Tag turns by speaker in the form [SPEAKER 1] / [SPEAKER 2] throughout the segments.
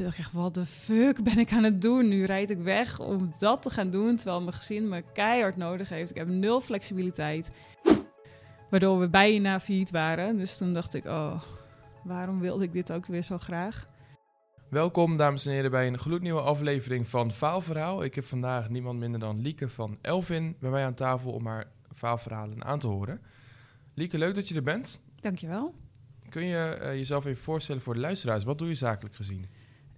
[SPEAKER 1] Toen dacht ik echt, wat de fuck ben ik aan het doen? Nu rijd ik weg om dat te gaan doen, terwijl mijn gezin me keihard nodig heeft. Ik heb nul flexibiliteit. Waardoor we bijna failliet waren. Dus toen dacht ik, oh, waarom wilde ik dit ook weer zo graag?
[SPEAKER 2] Welkom, dames en heren, bij een gloednieuwe aflevering van Faalverhaal. Ik heb vandaag niemand minder dan Lieke van Elvin bij mij aan tafel om haar faalverhalen aan te horen. Lieke, leuk dat je er bent.
[SPEAKER 1] Dankjewel.
[SPEAKER 2] Kun je eh, jezelf even voorstellen voor de luisteraars? Wat doe je zakelijk gezien?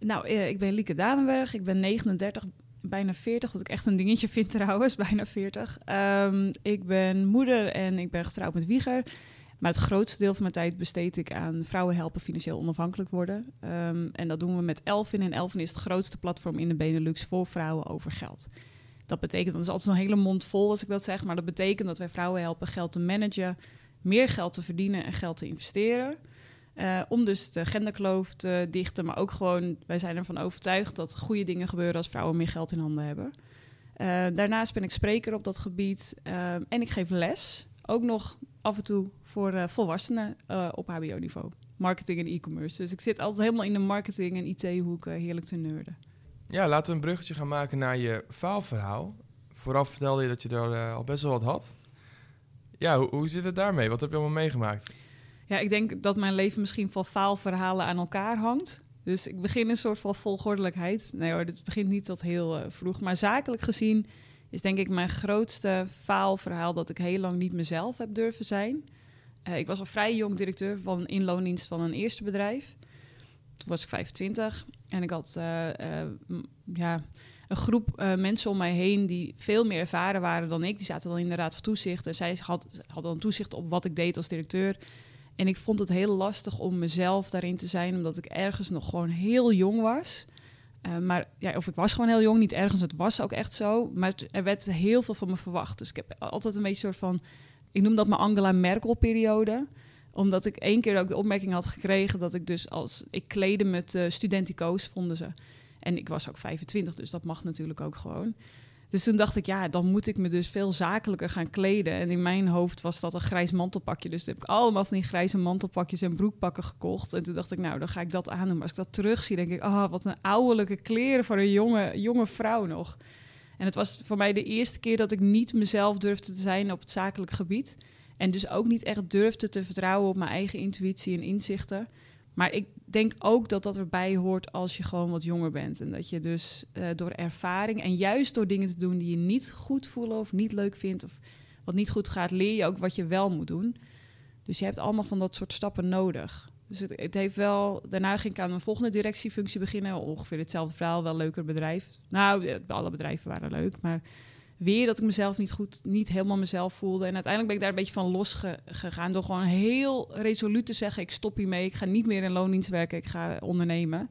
[SPEAKER 1] Nou, eh, ik ben Lieke Danenberg. Ik ben 39, bijna 40, wat ik echt een dingetje vind trouwens, bijna 40. Ehm, ik ben moeder en ik ben getrouwd met Wieger. Maar het grootste deel van mijn tijd besteed ik aan vrouwen helpen financieel onafhankelijk worden. Ehm, en dat doen we met Elvin. En Elvin is het grootste platform in de Benelux voor vrouwen over geld. Dat betekent, want het is altijd een hele mond vol als ik dat zeg, maar dat betekent dat wij vrouwen helpen geld te managen, meer geld te verdienen en geld te investeren. Uh, om dus de genderkloof te dichten, maar ook gewoon, wij zijn ervan overtuigd dat goede dingen gebeuren als vrouwen meer geld in handen hebben. Uh, daarnaast ben ik spreker op dat gebied uh, en ik geef les, ook nog af en toe voor volwassenen op HBO-niveau. Marketing en e-commerce. Dus ik zit altijd helemaal in de marketing en IT-hoek heerlijk te nerden.
[SPEAKER 2] Ja, laten we een bruggetje gaan maken naar je faalverhaal. Vooraf vertelde je dat je er al best wel wat had. Ja, hoe, hoe zit het daarmee? Wat heb je allemaal meegemaakt?
[SPEAKER 1] Ja, ik denk dat mijn leven misschien van faalverhalen aan elkaar hangt. Dus ik begin een soort van volgordelijkheid. Nee hoor, dit begint niet tot heel uh, vroeg. Maar zakelijk gezien is denk ik mijn grootste faalverhaal dat ik heel lang niet mezelf heb durven zijn. Uh, ik was al vrij jong directeur van inloondienst van een eerste bedrijf. Toen was ik 25 en ik had uh, ja, een groep mensen om mij heen die veel meer ervaren waren dan ik. Die zaten dan in de raad van toezicht en zij had, hadden dan toezicht op wat ik deed als directeur. En ik vond het heel lastig om mezelf daarin te zijn, omdat ik ergens nog gewoon heel jong was. Uh, maar ja, of ik was gewoon heel jong, niet ergens, het was ook echt zo. Maar er werd heel veel van me verwacht. Dus ik heb altijd een beetje soort van, ik noem dat mijn Angela Merkel-periode omdat ik één keer ook de opmerking had gekregen dat ik dus als ik kleden met studentico's vonden ze. En ik was ook 25, dus dat mag natuurlijk ook gewoon. Dus toen dacht ik, ja, dan moet ik me dus veel zakelijker gaan kleden. En in mijn hoofd was dat een grijs mantelpakje. Dus toen heb ik allemaal van die grijze mantelpakjes en broekpakken gekocht. En toen dacht ik, nou, dan ga ik dat aandoen. Maar als ik dat terugzie, denk ik, oh, wat een ouderlijke kleren voor een jonge, jonge vrouw nog. En het was voor mij de eerste keer dat ik niet mezelf durfde te zijn op het zakelijk gebied. En dus ook niet echt durfde te vertrouwen op mijn eigen intuïtie en inzichten. Maar ik denk ook dat dat erbij hoort als je gewoon wat jonger bent. En dat je dus uh, door ervaring en juist door dingen te doen die je niet goed voelen of niet leuk vindt of wat niet goed gaat, leer je ook wat je wel moet doen. Dus je hebt allemaal van dat soort stappen nodig. Dus het, het heeft wel. Daarna ging ik aan mijn volgende directiefunctie beginnen. Ongeveer hetzelfde verhaal, wel leuker bedrijf. Nou, alle bedrijven waren leuk, maar weer dat ik mezelf niet goed, niet helemaal mezelf voelde. En uiteindelijk ben ik daar een beetje van losgegaan door gewoon heel resoluut te zeggen: ik stop hiermee, ik ga niet meer in loondienst werken, ik ga ondernemen.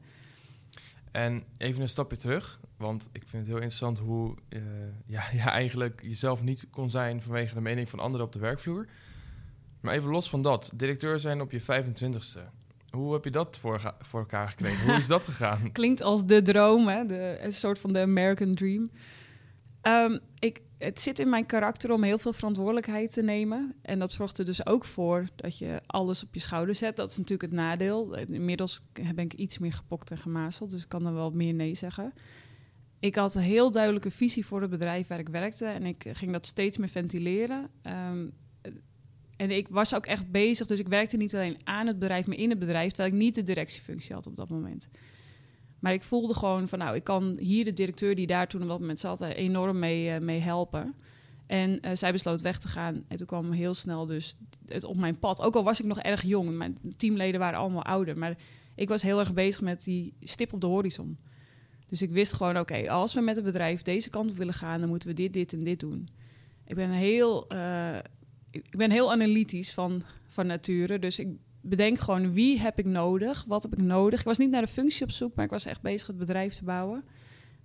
[SPEAKER 2] En even een stapje terug, want ik vind het heel interessant hoe uh, ja, je eigenlijk jezelf niet kon zijn vanwege de mening van anderen op de werkvloer. Maar even los van dat, directeur zijn op je 25ste. Hoe heb je dat voor, voor elkaar gekregen? Hoe is dat gegaan?
[SPEAKER 1] Klinkt als de droom, hè? De, een soort van de American Dream. Um, ik, het zit in mijn karakter om heel veel verantwoordelijkheid te nemen. En dat zorgt er dus ook voor dat je alles op je schouder zet. Dat is natuurlijk het nadeel. Inmiddels ben ik iets meer gepokt en gemazeld, dus ik kan er wel meer nee zeggen. Ik had een heel duidelijke visie voor het bedrijf waar ik werkte en ik ging dat steeds meer ventileren. Um, en ik was ook echt bezig, dus ik werkte niet alleen aan het bedrijf, maar in het bedrijf, terwijl ik niet de directiefunctie had op dat moment. Maar ik voelde gewoon van, nou, ik kan hier de directeur die daar toen op dat moment zat, eh, enorm mee, uh, mee helpen. En uh, zij besloot weg te gaan. En toen kwam heel snel dus het op mijn pad. Ook al was ik nog erg jong. Mijn teamleden waren allemaal ouder. Maar ik was heel erg bezig met die stip op de horizon. Dus ik wist gewoon, oké, als we met het bedrijf deze kant op willen gaan... dan moeten we dit, dit en dit doen. Ik ben heel, ik ben heel analytisch van, van nature. Dus ik bedenk gewoon wie heb ik nodig, wat heb ik nodig. Ik was niet naar de functie op zoek, maar ik was echt bezig het bedrijf te bouwen.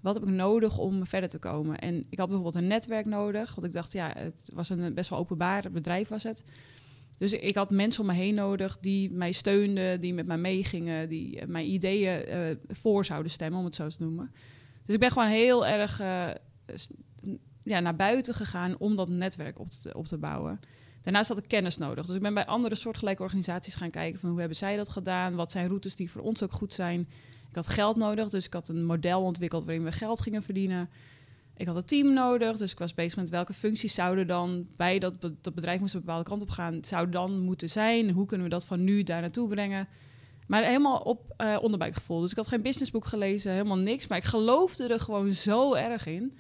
[SPEAKER 1] Wat heb ik nodig om verder te komen? En ik had bijvoorbeeld een netwerk nodig, want ik dacht, ja, het was een best wel openbaar bedrijf was het. Dus ik had mensen om me heen nodig die mij steunden, die met mij meegingen, die mijn ideeën uh, voor zouden stemmen, om het zo te noemen. Dus ik ben gewoon heel erg uh, ja, naar buiten gegaan om dat netwerk op te, op te bouwen. Daarnaast had ik kennis nodig. Dus ik ben bij andere soortgelijke organisaties gaan kijken van hoe hebben zij dat gedaan? Wat zijn routes die voor ons ook goed zijn? Ik had geld nodig, dus ik had een model ontwikkeld waarin we geld gingen verdienen. Ik had een team nodig, dus ik was bezig met welke functies zouden dan bij dat, dat bedrijf moest een bepaalde kant op gaan, zou dan moeten zijn. Hoe kunnen we dat van nu daar naartoe brengen? Maar helemaal op uh, onderbuikgevoel. Dus ik had geen businessboek gelezen, helemaal niks. Maar ik geloofde er gewoon zo erg in.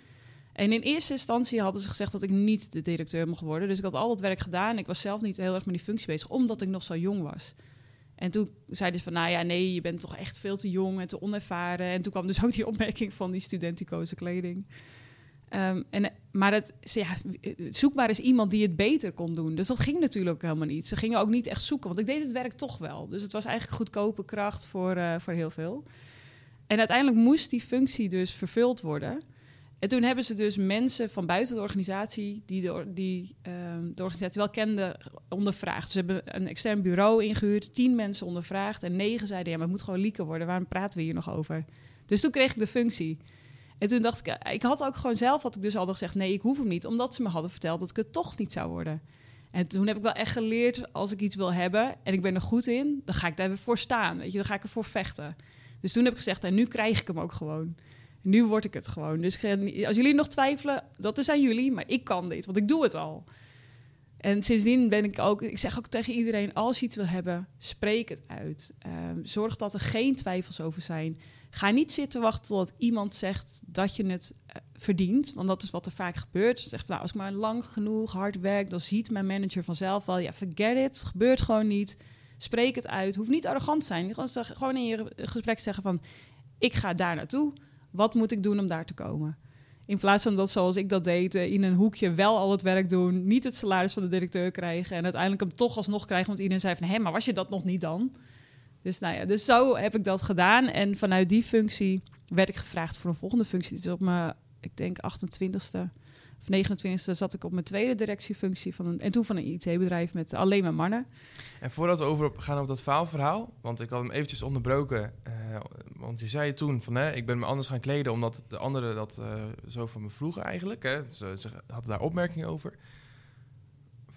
[SPEAKER 1] En in eerste instantie hadden ze gezegd dat ik niet de directeur mocht worden. Dus ik had al dat werk gedaan. Ik was zelf niet heel erg met die functie bezig, omdat ik nog zo jong was. En toen zeiden ze van, nou ja, nee, je bent toch echt veel te jong en te onervaren. En toen kwam dus ook die opmerking van die studenticoze kleding. Um, en, maar het, ja, zoek maar eens iemand die het beter kon doen. Dus dat ging natuurlijk helemaal niet. Ze gingen ook niet echt zoeken, want ik deed het werk toch wel. Dus het was eigenlijk goedkope kracht voor, uh, voor heel veel. En uiteindelijk moest die functie dus vervuld worden. En toen hebben ze dus mensen van buiten de organisatie, die de, die, de organisatie wel kenden, ondervraagd. Ze hebben een extern bureau ingehuurd, tien mensen ondervraagd. En negen zeiden, ja, maar het moet gewoon lieken worden. Waarom praten we hier nog over? Dus toen kreeg ik de functie. En toen dacht ik, ik had ook gewoon zelf, had ik dus al gezegd, nee, ik hoef hem niet. Omdat ze me hadden verteld dat ik het toch niet zou worden. En toen heb ik wel echt geleerd, als ik iets wil hebben en ik ben er goed in, dan ga ik daar voor staan. Weet je, dan ga ik ervoor vechten. Dus toen heb ik gezegd, en nu krijg ik hem ook gewoon. Nu word ik het gewoon. Dus als jullie nog twijfelen, dat is aan jullie, maar ik kan dit, want ik doe het al. En sindsdien ben ik ook, ik zeg ook tegen iedereen: als je iets wil hebben, spreek het uit. Ehm, zorg dat er geen twijfels over zijn. Ga niet zitten wachten tot iemand zegt dat je het uh, verdient, want dat is wat er vaak gebeurt. Ze zegt: nou, als ik maar lang genoeg hard werk, dan ziet mijn manager vanzelf wel. Ja, forget it, gebeurt gewoon niet. Spreek het uit. Hoeft niet arrogant te zijn. Gewoon in je gesprek zeggen van: ik ga daar naartoe. Wat moet ik doen om daar te komen? In plaats van dat, zoals ik dat deed, eh, in een hoekje wel al het werk doen, niet het salaris van de directeur krijgen en uiteindelijk hem toch alsnog krijgen, want iedereen zei van, hé, maar was je dat nog niet dan? Dus nou ja, dus zo heb ik dat gedaan en vanuit die functie werd ik gevraagd voor een volgende functie. Dus op mijn, ik denk 28ste of 29e zat ik op mijn tweede directiefunctie van een, en toen van een IT-bedrijf met alleen maar mannen.
[SPEAKER 2] En voordat we over gaan op dat faalverhaal, want ik had hem eventjes onderbroken, uh, want je zei toen van, hè, ik ben me anders gaan kleden omdat de anderen dat uh, zo van me vroegen eigenlijk. Hè. Ze, ze hadden daar opmerkingen over.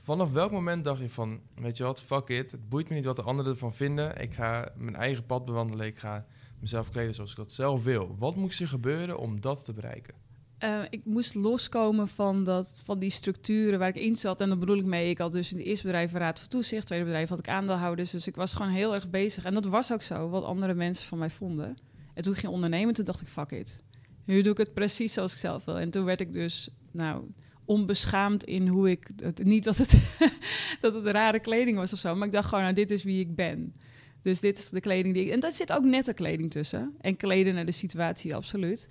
[SPEAKER 2] Vanaf welk moment dacht je van, weet je wat, fuck it, het boeit me niet wat de anderen ervan vinden. Ik ga mijn eigen pad bewandelen, ik ga mezelf kleden zoals ik dat zelf wil. Wat moest er gebeuren om dat te bereiken?
[SPEAKER 1] Uh, ik moest loskomen van, dat, van die structuren waar ik in zat. En dat bedoel ik mee. Ik had dus in het eerste bedrijf raad van toezicht. tweede bedrijf had ik aandeelhouders. Dus ik was gewoon heel erg bezig. En dat was ook zo, wat andere mensen van mij vonden. En toen ging ondernemen, toen dacht ik, fuck it. Nu doe ik het precies zoals ik zelf wil. En toen werd ik dus, nou, onbeschaamd in hoe ik... Het, niet dat het, dat het rare kleding was of zo. Maar ik dacht gewoon, nou, dit is wie ik ben. Dus dit is de kleding die ik... En daar zit ook nette kleding tussen. En kleden naar de situatie, absoluut.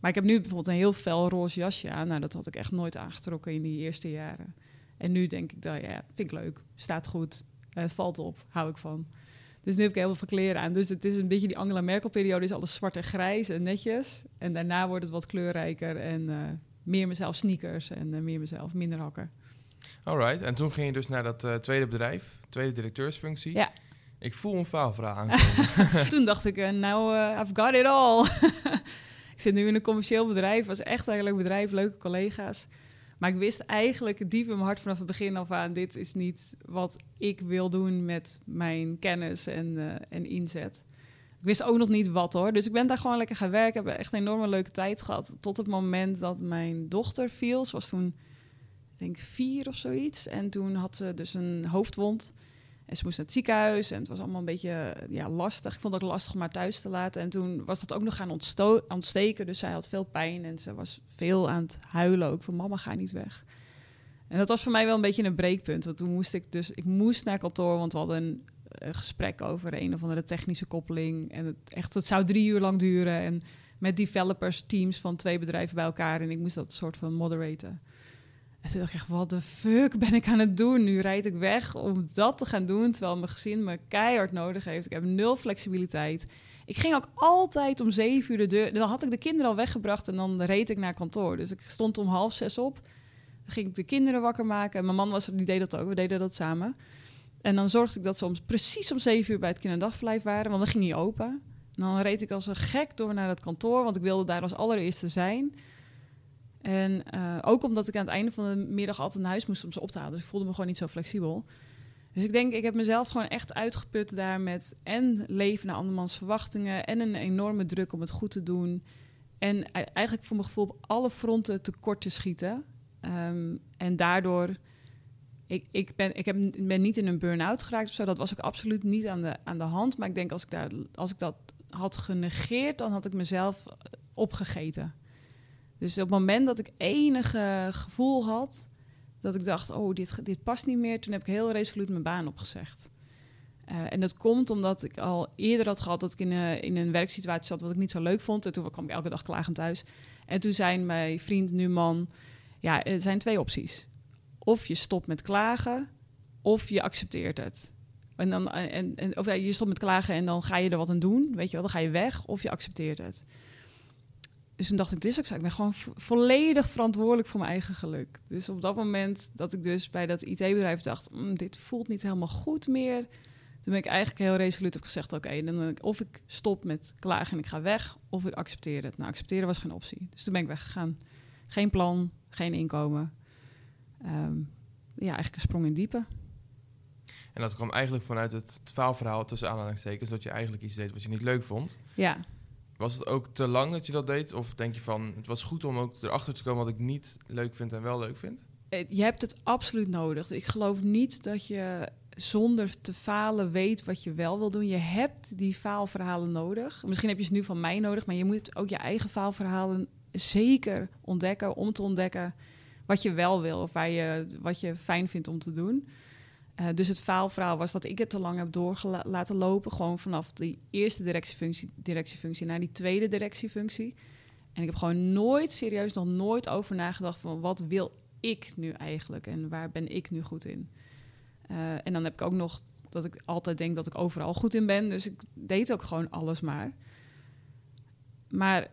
[SPEAKER 1] Maar ik heb nu bijvoorbeeld een heel fel roze jasje aan. Nou, dat had ik echt nooit aangetrokken in die eerste jaren. En nu denk ik, dat ja, vind ik leuk. Staat goed. Uh, valt op. Hou ik van. Dus nu heb ik heel veel kleren aan. Dus het is een beetje die Angela Merkel-periode. Is alles zwart en grijs en netjes. En daarna wordt het wat kleurrijker en uh, meer mezelf sneakers en uh, meer mezelf minder hakken.
[SPEAKER 2] Alright. En toen ging je dus naar dat tweede bedrijf, tweede directeursfunctie.
[SPEAKER 1] Ja.
[SPEAKER 2] Ik voel een faalvraag aankomen.
[SPEAKER 1] toen dacht ik, nou, I've got it all. ik zit nu in een commercieel bedrijf, was echt een bedrijf, leuke collega's. Maar ik wist eigenlijk diep in mijn hart vanaf het begin af aan: dit is niet wat ik wil doen met mijn kennis en, uh, en inzet. Ik wist ook nog niet wat hoor. Dus ik ben daar gewoon lekker gaan werken. Heb echt een enorme leuke tijd gehad. Tot het moment dat mijn dochter viel. Ze was toen, ik denk vier of zoiets. En toen had ze dus een hoofdwond. En ze moest naar het ziekenhuis en het was allemaal een beetje ja, lastig. Ik vond het lastig om haar thuis te laten. En toen was dat ook nog gaan ontsteken. Dus zij had veel pijn en ze was veel aan het huilen ook van mama, ga niet weg. En dat was voor mij wel een beetje een breekpunt. Want toen moest ik dus, ik moest naar kantoor, want we hadden een, een gesprek over een of andere technische koppeling. En het, echt, het zou drie uur lang duren. En met developers, teams van twee bedrijven bij elkaar. En ik moest dat soort van moderaten. En toen dacht ik echt, wat de fuck ben ik aan het doen? Nu rijd ik weg om dat te gaan doen, terwijl mijn gezin me keihard nodig heeft. Ik heb nul flexibiliteit. Ik ging ook altijd om zeven uur de deur... Dan had ik de kinderen al weggebracht en dan reed ik naar kantoor. Dus ik stond om half zes op. Dan ging ik de kinderen wakker maken. En mijn man was die deed dat ook. We deden dat samen. En dan zorgde ik dat ze precies om zeven uur bij het kinderdagverblijf waren. Want dan ging hij open. En dan reed ik als een gek door naar het kantoor, want ik wilde daar als allereerste zijn. En uh, ook omdat ik aan het einde van de middag altijd naar huis moest om ze op te halen. Dus ik voelde me gewoon niet zo flexibel. Dus ik denk, ik heb mezelf gewoon echt uitgeput daar met en leven naar andermans verwachtingen en een enorme druk om het goed te doen. En e- eigenlijk voor mijn gevoel op alle fronten tekort te schieten. Ehm, en daardoor, ik, ik, ben, ik heb, ben niet in een burn-out geraakt of zo. Dat was ook absoluut niet aan de, aan de hand. Maar ik denk, als ik, daar, als ik dat had genegeerd, dan had ik mezelf opgegeten. Dus op het moment dat ik enige gevoel had dat ik dacht, oh, dit, dit past niet meer, toen heb ik heel resoluut mijn baan opgezegd. Uh, en dat komt omdat ik al eerder had gehad dat ik in een, in een werksituatie zat wat ik niet zo leuk vond. En toen kwam ik elke dag klagend thuis. En toen zei mijn vriend, nu man, ja, er zijn twee opties. Of je stopt met klagen, of je accepteert het. En dan, en, en, of je stopt met klagen en dan ga je er wat aan doen, weet je wel, dan ga je weg, of je accepteert het. Dus toen dacht ik, dit is ook zo. Ik ben gewoon volledig verantwoordelijk voor mijn eigen geluk. Dus op dat moment dat ik dus bij dat IT-bedrijf dacht, mm, dit voelt niet helemaal goed meer. Toen ben ik eigenlijk heel resoluut heb gezegd, oké, dan of ik stop met klagen en ik ga weg, of ik accepteer het. Nou, accepteren was geen optie. Dus toen ben ik weggegaan. Geen plan, geen inkomen. Ehm, ja, eigenlijk een sprong in diepe.
[SPEAKER 2] En dat kwam eigenlijk vanuit het faalverhaal tussen aanhalingstekens, dat je eigenlijk iets deed wat je niet leuk vond.
[SPEAKER 1] Ja.
[SPEAKER 2] Was het ook te lang dat je dat deed? Of denk je van, het was goed om ook erachter te komen wat ik niet leuk vind en wel leuk vind?
[SPEAKER 1] Eh, je hebt het absoluut nodig. Ik geloof niet dat je zonder te falen weet wat je wel wil doen. Je hebt die faalverhalen nodig. Misschien heb je ze nu van mij nodig, maar je moet ook je eigen faalverhalen zeker ontdekken om te ontdekken wat je wel wil of wat je fijn vindt om te doen. Uh, dus het faalverhaal was dat ik het te lang heb doorgelaten lopen. Gewoon vanaf die eerste directiefunctie, directiefunctie naar die tweede directiefunctie. En ik heb gewoon nooit, serieus nog nooit over nagedacht van wat wil ik nu eigenlijk en waar ben ik nu goed in. Uh, en dan heb ik ook nog dat ik altijd denk dat ik overal goed in ben. Dus ik deed ook gewoon alles maar. Maar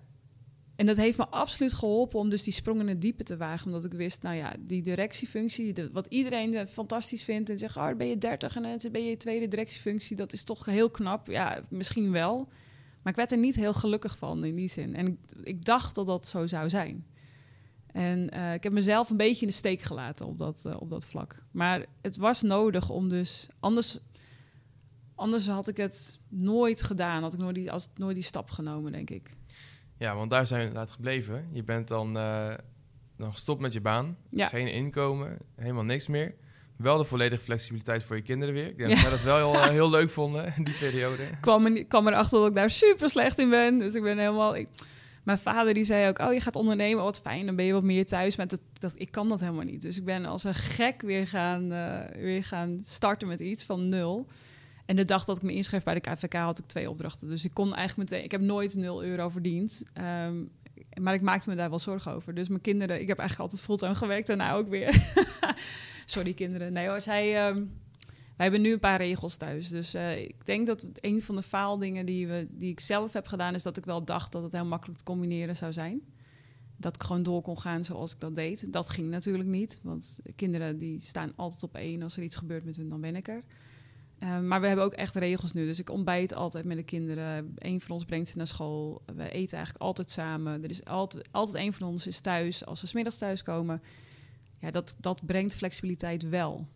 [SPEAKER 1] en dat heeft me absoluut geholpen om dus die sprong in het diepe te wagen. Omdat ik wist, nou ja, die directiefunctie, wat iedereen uh, fantastisch vindt. En zegt, oh, ben je dertig en dan ben je tweede directiefunctie. Dat is toch heel knap. Ja, misschien wel. Maar ik werd er niet heel gelukkig van in die zin. En ik, dacht dat dat zo zou zijn. En uh, ik heb mezelf een beetje in de steek gelaten op dat, uh, op dat vlak. Maar het was nodig om dus... Anders, anders had ik het nooit gedaan. Had ik nooit die, als, nooit die stap genomen, denk ik.
[SPEAKER 2] Ja, want daar zijn we inderdaad gebleven. Je bent dan, uh, dan gestopt met je baan.
[SPEAKER 1] Ja.
[SPEAKER 2] Geen inkomen, helemaal niks meer. Wel de volledige flexibiliteit voor je kinderen weer. Ik denk ja. dat wel heel, heel leuk vonden in die periode.
[SPEAKER 1] Ik kwam, er, kwam erachter dat ik daar super slecht in ben. Dus ik ben helemaal... Ik, mijn vader die zei ook, oh je gaat ondernemen, wat fijn, dan ben je wat meer thuis. Maar dat, dat, ik kan dat helemaal niet. Dus ik ben als een gek weer gaan, uh, weer gaan starten met iets van nul. En de dag dat ik me inschreef bij de KVK had ik twee opdrachten. Dus ik kon eigenlijk meteen... Ik heb nooit 0 euro verdiend. Um, maar ik maakte me daar wel zorgen over. Dus mijn kinderen... Ik heb eigenlijk altijd fulltime gewerkt en nou ook weer. Sorry kinderen. Nee hoor, zij... Um, wij hebben nu een paar regels thuis. Dus uh, ik denk dat een van de faaldingen die, we, die ik zelf heb gedaan... is dat ik wel dacht dat het heel makkelijk te combineren zou zijn. Dat ik gewoon door kon gaan zoals ik dat deed. Dat ging natuurlijk niet. Want kinderen die staan altijd op één. Als er iets gebeurt met hun, dan ben ik er. Uh, maar we hebben ook echt regels nu. Dus ik ontbijt altijd met de kinderen. Eén van ons brengt ze naar school. We eten eigenlijk altijd samen. Er is altijd, altijd één van ons is thuis als ze smiddags thuiskomen. Ja, dat, dat brengt flexibiliteit wel.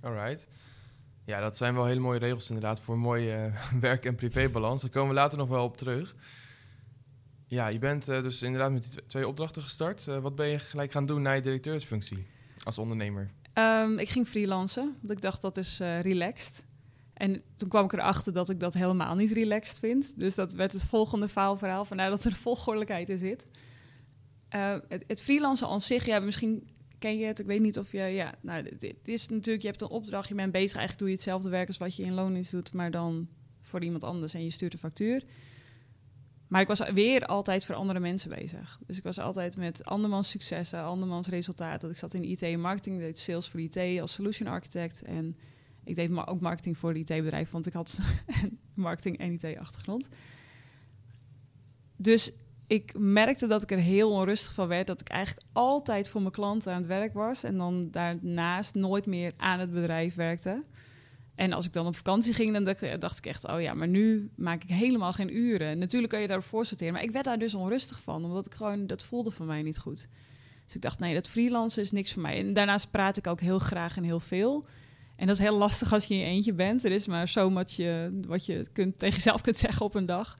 [SPEAKER 2] Alright. Ja, dat zijn wel hele mooie regels inderdaad voor een mooie uh, werk- en privébalans. Daar komen we later nog wel op terug. Ja, je bent uh, dus inderdaad met die twee opdrachten gestart. wat ben je gelijk gaan doen na je directeursfunctie als ondernemer?
[SPEAKER 1] Um, ik ging freelancen, want ik dacht dat is uh, relaxed. En toen kwam ik erachter dat ik dat helemaal niet relaxed vind. Dus dat werd het volgende faalverhaal, vanuit dat er volgordelijkheid in zit. Uh, het, het freelancen aan zich, ja, misschien ken je het, ik weet niet of je... Ja, nou, dit is natuurlijk, je hebt een opdracht, je bent bezig, eigenlijk doe je hetzelfde werk als wat je in loondienst doet, maar dan voor iemand anders en je stuurt een factuur. Maar ik was weer altijd voor andere mensen bezig. Dus ik was altijd met andermans successen, andermans resultaten. Ik zat in IT en marketing, deed sales voor IT als solution architect. En ik deed maar ook marketing voor het IT-bedrijf, want ik had marketing en IT-achtergrond. Dus ik merkte dat ik er heel onrustig van werd. Dat ik eigenlijk altijd voor mijn klanten aan het werk was. En dan daarnaast nooit meer aan het bedrijf werkte. En als ik dan op vakantie ging, dan dacht, ik echt, oh ja, maar nu maak ik helemaal geen uren. Natuurlijk kan je daarvoor sorteren, maar ik werd daar dus onrustig van, omdat ik gewoon, dat voelde voor mij niet goed. Dus ik dacht, nee, dat freelancen is niks voor mij. En daarnaast praat ik ook heel graag en heel veel. En dat is heel lastig als je in je eentje bent. Er is maar zo wat je, wat je kunt, tegen jezelf kunt zeggen op een dag.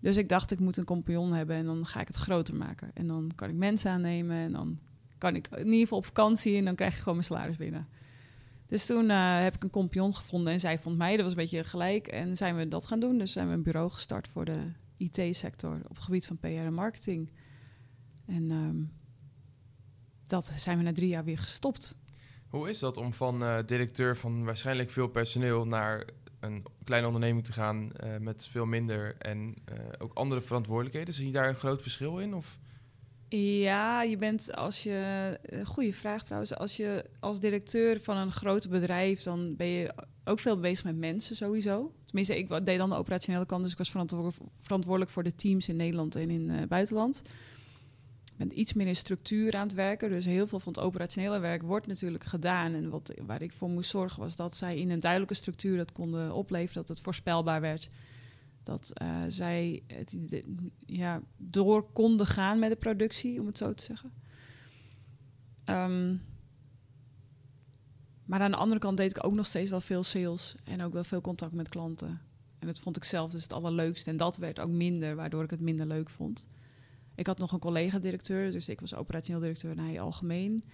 [SPEAKER 1] Dus ik dacht, ik moet een compagnon hebben en dan ga ik het groter maken. En dan kan ik mensen aannemen en dan kan ik in ieder geval op vakantie en dan krijg ik gewoon mijn salaris binnen. Dus toen uh, heb ik een compagnon gevonden en zij vond mij, dat was een beetje gelijk. En zijn we dat gaan doen. Dus zijn we een bureau gestart voor de IT-sector op het gebied van PR en marketing. En um, dat zijn we na drie jaar weer gestopt.
[SPEAKER 2] Hoe is dat om van uh, directeur van waarschijnlijk veel personeel naar een kleine onderneming te gaan uh, met veel minder en ook andere verantwoordelijkheden? Zie je daar een groot verschil in? Of?
[SPEAKER 1] Ja, je bent als je. Goede vraag trouwens. Als je als directeur van een groot bedrijf, dan ben je ook veel bezig met mensen sowieso. Tenminste, ik deed dan de operationele kant, dus ik was verantwoordelijk voor de teams in Nederland en in het buitenland bent iets meer in structuur aan het werken. Dus heel veel van het operationele werk wordt natuurlijk gedaan. En wat, waar ik voor moest zorgen was dat zij in een duidelijke structuur dat konden opleveren. Dat het voorspelbaar werd. Dat uh, zij het, ja, door konden gaan met de productie, om het zo te zeggen. Um, maar aan de andere kant deed ik ook nog steeds wel veel sales. En ook wel veel contact met klanten. En dat vond ik zelf dus het allerleukste. En dat werd ook minder, waardoor ik het minder leuk vond. Ik had nog een collega-directeur, dus ik was operationeel directeur en hij algemeen.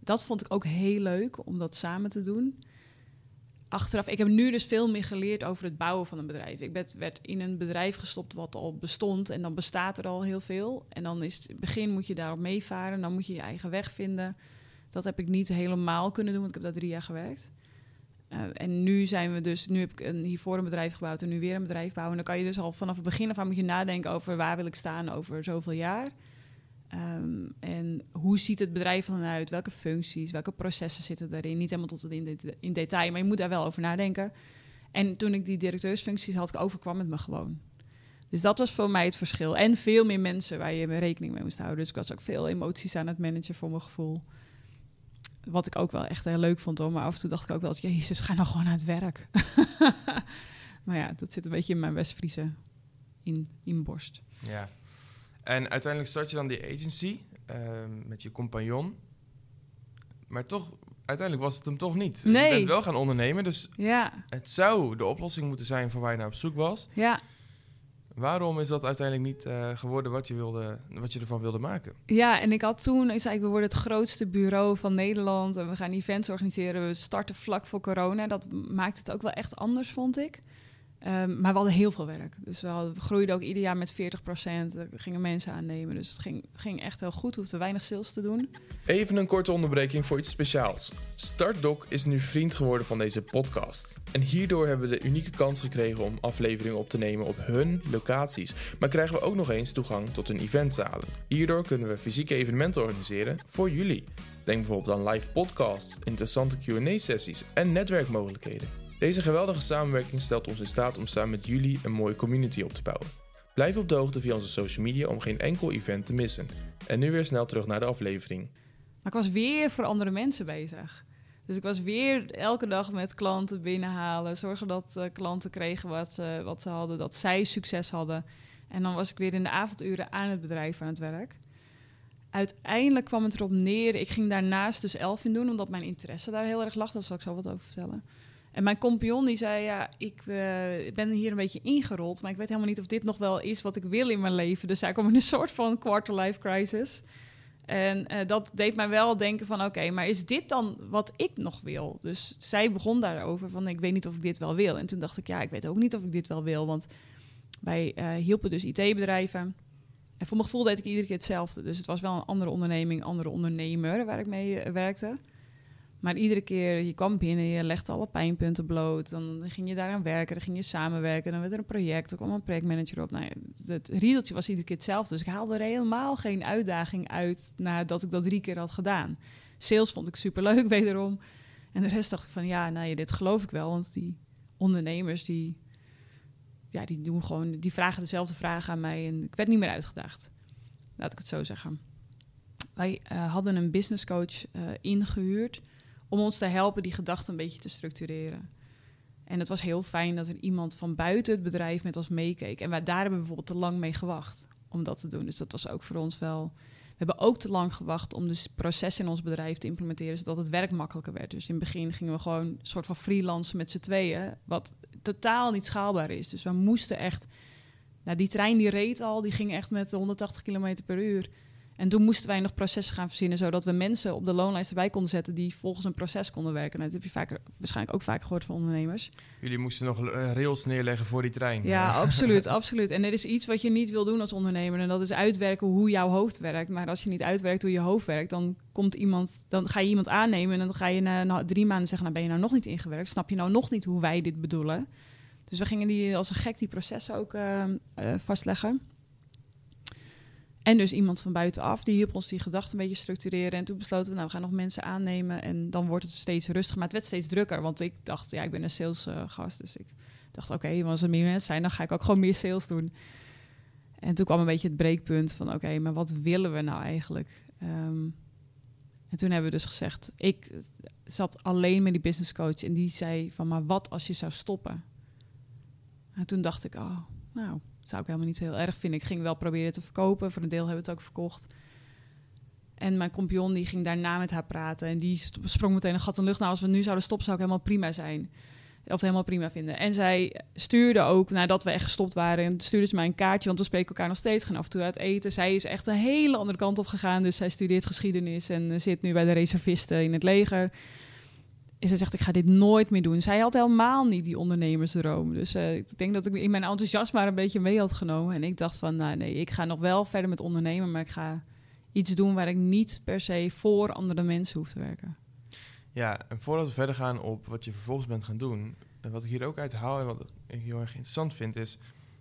[SPEAKER 1] Dat vond ik ook heel leuk om dat samen te doen. Achteraf, ik heb nu dus veel meer geleerd over het bouwen van een bedrijf. Ik werd, in een bedrijf gestopt wat al bestond en dan bestaat er al heel veel. En dan is het begin moet je daarop meevaren, dan moet je je eigen weg vinden. Dat heb ik niet helemaal kunnen doen, want ik heb daar drie jaar gewerkt. Uh, en nu zijn we dus, nu heb ik een, hiervoor een bedrijf gebouwd en nu weer een bedrijf bouwen. En dan kan je dus al vanaf het begin af aan moet je nadenken over waar wil ik staan over zoveel jaar. Um, en hoe ziet het bedrijf dan uit? Welke functies, welke processen zitten daarin? Niet helemaal tot in, in detail, maar je moet daar wel over nadenken. En toen ik die directeursfuncties had, overkwam het me gewoon. Dus dat was voor mij het verschil. En veel meer mensen waar je rekening mee moest houden. Dus ik was ook veel emoties aan het managen voor mijn gevoel. Wat ik ook wel echt heel leuk vond hoor. Maar af en toe dacht ik ook wel, jezus, ga nou gewoon aan het werk. maar ja, dat zit een beetje in mijn Westfriese in, in borst.
[SPEAKER 2] Ja. En uiteindelijk start je dan die agency um, met je compagnon. Maar toch, uiteindelijk was het hem toch niet.
[SPEAKER 1] Nee.
[SPEAKER 2] Je bent wel gaan ondernemen, dus
[SPEAKER 1] ja.
[SPEAKER 2] het zou de oplossing moeten zijn voor waar je naar op zoek was.
[SPEAKER 1] Ja.
[SPEAKER 2] Waarom is dat uiteindelijk niet uh, geworden wat je, wilde, wat je ervan wilde maken?
[SPEAKER 1] Ja, en ik had toen, ik zei, we worden het grootste bureau van Nederland en we gaan events organiseren. We starten vlak voor corona. Dat maakt het ook wel echt anders, vond ik. Um, maar we hadden heel veel werk. Dus we, hadden, groeiden ook ieder jaar met 40 procent. Gingen mensen aannemen. Dus het ging, ging echt heel goed. We hoefden weinig sales te doen.
[SPEAKER 3] Even een korte onderbreking voor iets speciaals. StartDoc is nu vriend geworden van deze podcast. En hierdoor hebben we de unieke kans gekregen om afleveringen op te nemen op hun locaties. Maar krijgen we ook nog eens toegang tot hun eventzalen. Hierdoor kunnen we fysieke evenementen organiseren voor jullie. Denk bijvoorbeeld aan live podcasts, interessante Q&A-sessies en netwerkmogelijkheden. Deze geweldige samenwerking stelt ons in staat om samen met jullie een mooie community op te bouwen. Blijf op de hoogte via onze social media om geen enkel event te missen. En nu weer snel terug naar de aflevering.
[SPEAKER 1] Maar ik was weer voor andere mensen bezig. Dus ik was weer elke dag met klanten binnenhalen, zorgen dat uh, klanten kregen wat, uh, wat ze hadden, dat zij succes hadden. En dan was ik weer in de avonduren aan het bedrijf aan het werk. Uiteindelijk kwam het erop neer, ik ging daarnaast dus Elfin doen, omdat mijn interesse daar heel erg lag. Daar zal ik zo wat over vertellen. En mijn compagnon die zei, ja, ik uh, ben hier een beetje ingerold, maar ik weet helemaal niet of dit nog wel is wat ik wil in mijn leven. Dus hij kwam in een soort van quarter-life crisis. En uh, dat deed mij wel denken van, oké, maar is dit dan wat ik nog wil? Dus zij begon daarover van, ik weet niet of ik dit wel wil. En toen dacht ik, ja, ik weet ook niet of ik dit wel wil, want wij uh, hielpen dus IT-bedrijven. En voor mijn gevoel deed ik iedere keer hetzelfde. Dus het was wel een andere onderneming, andere ondernemer waar ik mee werkte. Maar iedere keer, je kwam binnen, je legde alle pijnpunten bloot. Dan ging je daaraan werken, dan ging je samenwerken. Dan werd er een project, er kwam een projectmanager op. Nou, het riedeltje was iedere keer hetzelfde. Dus ik haalde er helemaal geen uitdaging uit nadat ik dat drie keer had gedaan. Sales vond ik superleuk, wederom. En de rest dacht ik van, ja, nou, dit geloof ik wel. Want die ondernemers, die, ja, die, doen gewoon, die vragen dezelfde vragen aan mij. En ik werd niet meer uitgedaagd. Laat ik het zo zeggen. Wij uh, hadden een business coach uh, ingehuurd om ons te helpen die gedachten een beetje te structureren. En het was heel fijn dat er iemand van buiten het bedrijf met ons meekeek. En wij, daar hebben we bijvoorbeeld te lang mee gewacht om dat te doen. Dus dat was ook voor ons wel. We hebben ook te lang gewacht om dus processen in ons bedrijf te implementeren, zodat het werk makkelijker werd. Dus in het begin gingen we gewoon een soort van freelancen met z'n tweeën, wat totaal niet schaalbaar is. Dus we moesten echt, nou die trein die reed al, die ging echt met 180 km per uur. En toen moesten wij nog processen gaan verzinnen, zodat we mensen op de loonlijst erbij konden zetten die volgens een proces konden werken. Nou, dat heb je vaker, waarschijnlijk ook vaak gehoord van ondernemers.
[SPEAKER 2] Jullie moesten nog eh, rails neerleggen voor die trein.
[SPEAKER 1] Ja, absoluut, absoluut. En er is iets wat je niet wil doen als ondernemer. En dat is uitwerken hoe jouw hoofd werkt. Maar als je niet uitwerkt hoe je hoofd werkt, dan komt iemand, dan ga je iemand aannemen en dan ga je na, drie maanden zeggen, nou ben je nou nog niet ingewerkt? Snap je nou nog niet hoe wij dit bedoelen? Dus we gingen die als een gek die processen ook uh, uh, vastleggen. En dus iemand van buitenaf, die hielp ons die gedachten een beetje structureren. En toen besloten we, nou, we gaan nog mensen aannemen. En dan wordt het steeds rustiger. Maar het werd steeds drukker, want ik dacht, ja, ik ben een salesgast. dus ik dacht, oké, okay, als er meer mensen zijn, dan ga ik ook gewoon meer sales doen. En toen kwam een beetje het breekpunt van, oké, maar wat willen we nou eigenlijk? Ehm, en toen hebben we dus gezegd, ik zat alleen met die business coach. En die zei van, maar wat als je zou stoppen? En toen dacht ik, oh, nou, zou ik helemaal niet zo heel erg vinden. Ik ging wel proberen te verkopen. Voor een deel hebben we het ook verkocht. En mijn compagnon die ging daarna met haar praten. En die sprong meteen een gat in de lucht. Nou, als we nu zouden stoppen, zou ik helemaal prima zijn. Of helemaal prima vinden. En zij stuurde ook, nadat we echt gestopt waren, stuurde ze mij een kaartje. Want we spreken elkaar nog steeds, gaan af en toe uit eten. Zij is echt een hele andere kant op gegaan. Dus zij studeert geschiedenis en zit nu bij de reservisten in het leger. En ze zegt, ik ga dit nooit meer doen. Zij had helemaal niet die ondernemersdroom. Dus uh, ik denk dat ik in mijn enthousiasme maar een beetje mee had genomen. En ik dacht van, nou nee, ik ga nog wel verder met ondernemen, maar ik ga iets doen waar ik niet per se voor andere mensen hoef te werken.
[SPEAKER 2] Ja, en voordat we verder gaan op wat je vervolgens bent gaan doen, wat ik hier ook uit haal en wat ik heel erg interessant vind, is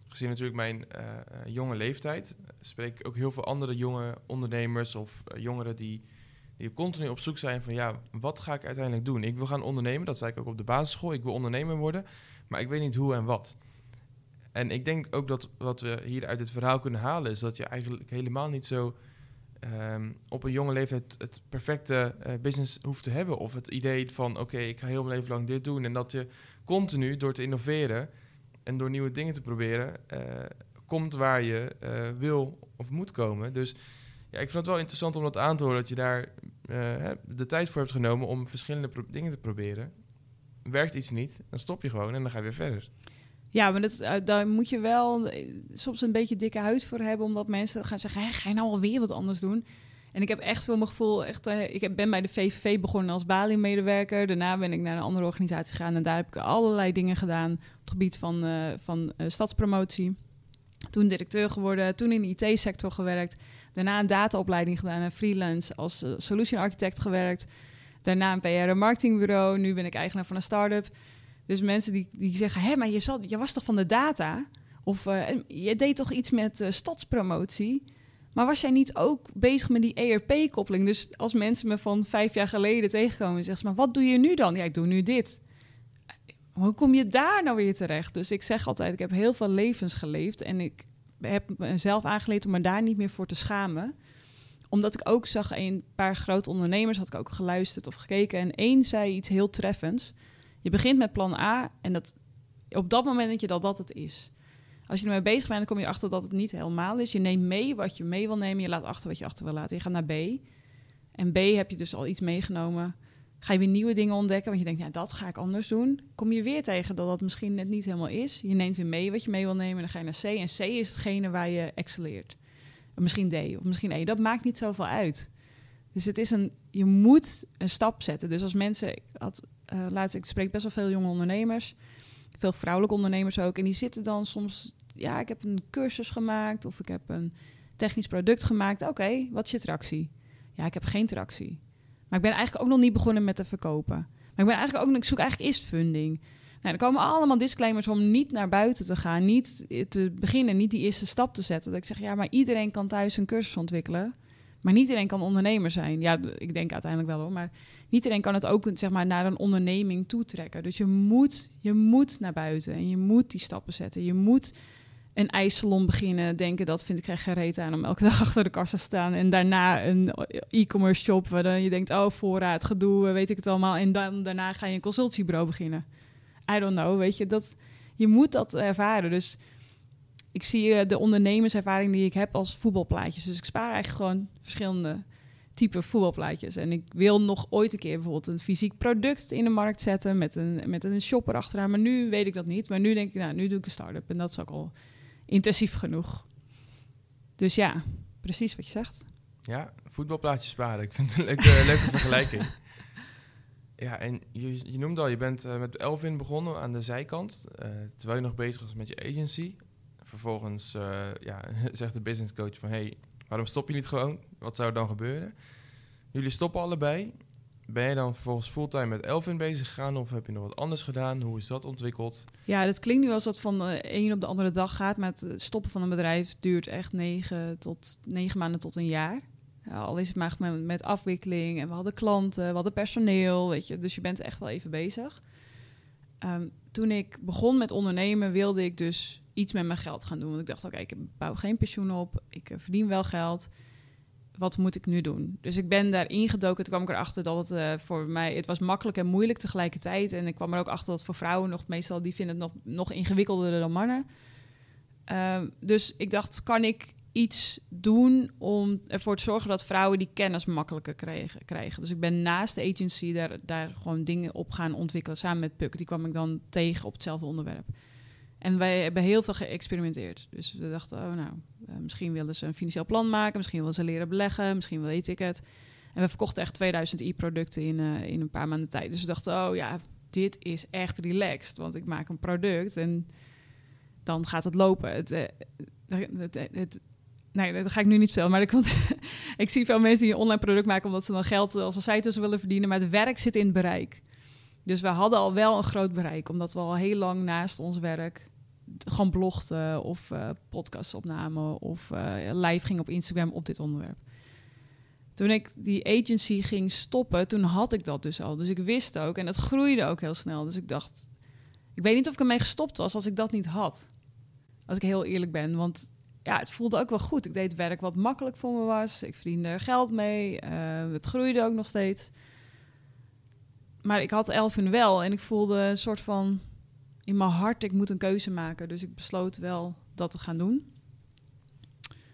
[SPEAKER 2] gezien natuurlijk mijn uh, jonge leeftijd, spreek ik ook heel veel andere jonge ondernemers of jongeren die je continu op zoek zijn van ja, wat ga ik uiteindelijk doen? Ik wil gaan ondernemen, dat zei ik ook op de basisschool. Ik wil ondernemer worden, maar ik weet niet hoe en wat. En ik denk ook dat wat we hier uit het verhaal kunnen halen, is dat je eigenlijk helemaal niet zo um, op een jonge leeftijd het perfecte uh, business hoeft te hebben. Of het idee van oké, ik ga heel mijn leven lang dit doen. En dat je continu door te innoveren en door nieuwe dingen te proberen, uh, komt waar je uh, wil of moet komen. Dus ja, ik vind het wel interessant om dat aan te horen, dat je daar de tijd voor hebt genomen om verschillende dingen te proberen. Werkt iets niet, dan stop je gewoon en dan ga je weer verder.
[SPEAKER 1] Ja, maar dat, uh, daar moet je wel eh, soms een beetje dikke huid voor hebben, omdat mensen gaan zeggen: ga je nou alweer wat anders doen? En ik heb echt veel mijn gevoel, echt, ik ben bij de VVV begonnen als Bali-medewerker. Daarna ben ik naar een andere organisatie gegaan en daar heb ik allerlei dingen gedaan op het gebied van, van stadspromotie. Toen directeur geworden, toen in de IT-sector gewerkt. Daarna een dataopleiding gedaan en freelance als uh, solution architect gewerkt. Daarna een PR en marketingbureau. Nu ben ik eigenaar van een start-up. Dus mensen die, die zeggen, hé, maar je, zat, je was toch van de data? Of uh, je deed toch iets met uh, stadspromotie? Maar was jij niet ook bezig met die ERP-koppeling? Dus als mensen me van vijf jaar geleden tegenkomen en zeggen, maar wat doe je nu dan? Ja, ik doe nu dit. Hoe kom je daar nou weer terecht? Dus ik zeg altijd, ik heb heel veel levens geleefd en ik heb mezelf aangeleerd om me daar niet meer voor te schamen. Omdat ik ook zag, een paar grote ondernemers had ik ook geluisterd of gekeken. En één zei iets heel treffends. Je begint met plan A en dat, op dat moment denk je dat dat het is. Als je ermee bezig bent, dan kom je achter dat het niet helemaal is. Je neemt mee wat je mee wil nemen. Je laat achter wat je achter wil laten. Je gaat naar B. En B heb je dus al iets meegenomen ga je weer nieuwe dingen ontdekken. Want je denkt, ja, dat ga ik anders doen. Kom je weer tegen dat dat misschien net niet helemaal is. Je neemt weer mee wat je mee wil nemen. Dan ga je naar C. En C is hetgene waar je excelleert. Misschien D of misschien E. Dat maakt niet zoveel uit. Dus het is een, je moet een stap zetten. Dus als mensen, ik, had, uh, laatst, ik spreek best wel veel jonge ondernemers, veel vrouwelijke ondernemers ook, en die zitten dan soms, ja, ik heb een cursus gemaakt of ik heb een technisch product gemaakt. Oké, wat is je tractie? Ja, ik heb geen tractie. Maar ik ben eigenlijk ook nog niet begonnen met te verkopen. Maar ik ben eigenlijk ook, ik zoek eigenlijk eerst funding. Nou, er komen allemaal disclaimers om niet naar buiten te gaan, niet te beginnen, niet die eerste stap te zetten. Dat ik zeg, ja, maar iedereen kan thuis een cursus ontwikkelen. Maar niet iedereen kan ondernemer zijn. Ja, ik denk uiteindelijk wel hoor. Maar niet iedereen kan het ook zeg maar, naar een onderneming toetrekken. Dus je moet, je moet naar buiten en je moet die stappen zetten. Je moet een ijssalon beginnen, denken dat vind ik echt geen aan om elke dag achter de kassa te staan. En daarna een e-commerce shop waar je denkt, oh voorraad, gedoe, weet ik het allemaal. En dan daarna ga je een consultiebureau beginnen. I don't know, weet je, dat, je moet dat ervaren. Dus ik zie eh, de ondernemerservaring die ik heb als voetbalplaatjes. Dus ik spaar eigenlijk gewoon verschillende type voetbalplaatjes. En ik wil nog ooit een keer bijvoorbeeld een fysiek product in de markt zetten met een, met een shopper achteraan. Maar nu weet ik dat niet. Maar nu denk ik, nou, nu doe ik een start-up. En dat is ook al intensief genoeg. Dus ja, precies wat je zegt.
[SPEAKER 2] Ja, voetbalplaatjes sparen. Ik vind het een leuke, leuke vergelijking. Ja, en je, je noemde al, je bent uh, met Elvin begonnen aan de zijkant, uh, terwijl je nog bezig was met je agency. Vervolgens uh, ja, zegt de business coach van, hey, waarom stop je niet gewoon? Wat zou er dan gebeuren? Jullie stoppen allebei. Ben je dan vervolgens fulltime met Elvin bezig gegaan of heb je nog wat anders gedaan? Hoe is dat ontwikkeld?
[SPEAKER 1] Ja, dat klinkt nu als dat van de een op de andere dag gaat. Maar het stoppen van een bedrijf duurt echt negen, tot, negen maanden tot een jaar. Ja, al is het maar met, afwikkeling en we hadden klanten, we hadden personeel, weet je. Dus je bent echt wel even bezig. Um, toen ik begon met ondernemen wilde ik dus iets met mijn geld gaan doen. Want ik dacht, oké, ik bouw geen pensioen op, ik uh, verdien wel geld. Wat moet ik nu doen? Dus ik ben daar ingedoken. Toen kwam ik erachter dat het uh, voor mij... Het was makkelijk en moeilijk tegelijkertijd. En ik kwam er ook achter dat voor vrouwen nog meestal... Die vinden het nog, nog ingewikkelder dan mannen. Uh, dus ik dacht, kan ik iets doen om ervoor te zorgen dat vrouwen die kennis makkelijker krijgen. Dus ik ben naast de agency daar, daar gewoon dingen op gaan ontwikkelen samen met Puk. Die kwam ik dan tegen op hetzelfde onderwerp. En wij hebben heel veel geëxperimenteerd. Dus we dachten, oh nou, misschien willen ze een financieel plan maken, misschien willen ze leren beleggen, misschien weet ik het. En we verkochten echt 2000 e-producten in, uh, in een paar maanden tijd. Dus we dachten, oh ja, dit is echt relaxed, want ik maak een product en dan gaat het lopen. Het, uh, het, het, Nee, dat ga ik nu niet vertellen. Maar ik, ik zie veel mensen die een online product maken omdat ze dan geld als een site willen verdienen. Maar het werk zit in het bereik. Dus we hadden al wel een groot bereik, omdat we al heel lang naast ons werk gewoon blogden of uh, podcasts opnamen of uh, live ging op Instagram op dit onderwerp. Toen ik die agency ging stoppen, toen had ik dat dus al. Dus ik wist ook en het groeide ook heel snel. Dus ik dacht, ik weet niet of ik ermee gestopt was als ik dat niet had. Als ik heel eerlijk ben, want ja, het voelde ook wel goed. Ik deed werk wat makkelijk voor me was. Ik verdiende er geld mee. Uh, het groeide ook nog steeds. Maar ik had Elvin wel en ik voelde een soort van in mijn hart, ik moet een keuze maken. Dus ik besloot wel dat te gaan doen.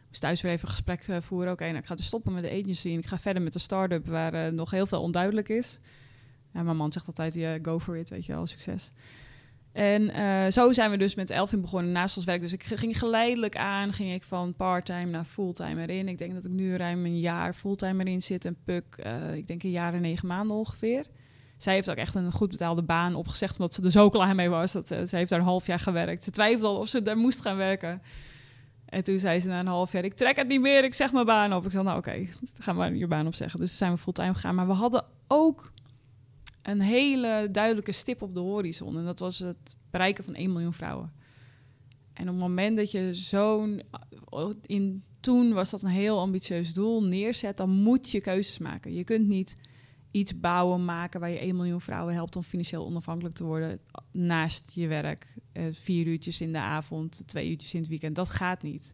[SPEAKER 1] Moest thuis weer even een gesprek uh, voeren. Oké, nou, ik ga dus stoppen met de agency en ik ga verder met de start-up waar uh, nog heel veel onduidelijk is. Mijn man zegt altijd, yeah, go for it, weet je wel, succes. En uh, zo zijn we dus met Elvin begonnen naast ons werk. Dus ik ging geleidelijk aan, ging ik van parttime naar fulltime erin. Ik denk dat ik nu ruim een jaar fulltime erin zit. En Puk, ik denk een jaar en negen maanden ongeveer. Zij heeft ook echt een goed betaalde baan opgezegd, omdat ze er zo klaar mee was. Dat, uh, ze heeft daar een half jaar gewerkt. Ze twijfelde of ze daar moest gaan werken. En toen zei ze na een half jaar, ik trek het niet meer, ik zeg mijn baan op. Ik zei, nou oké, okay, ga maar je baan opzeggen. Dus zijn we fulltime gegaan. Maar we hadden ook een hele duidelijke stip op de horizon. En dat was het bereiken van 1 miljoen vrouwen. En op het moment dat je zo'n... In, toen was dat een heel ambitieus doel neerzet, dan moet je keuzes maken. Je kunt niet iets bouwen, maken waar je 1 miljoen vrouwen helpt om financieel onafhankelijk te worden naast je werk. Uh, vier uurtjes in de avond, twee uurtjes in het weekend. Dat gaat niet.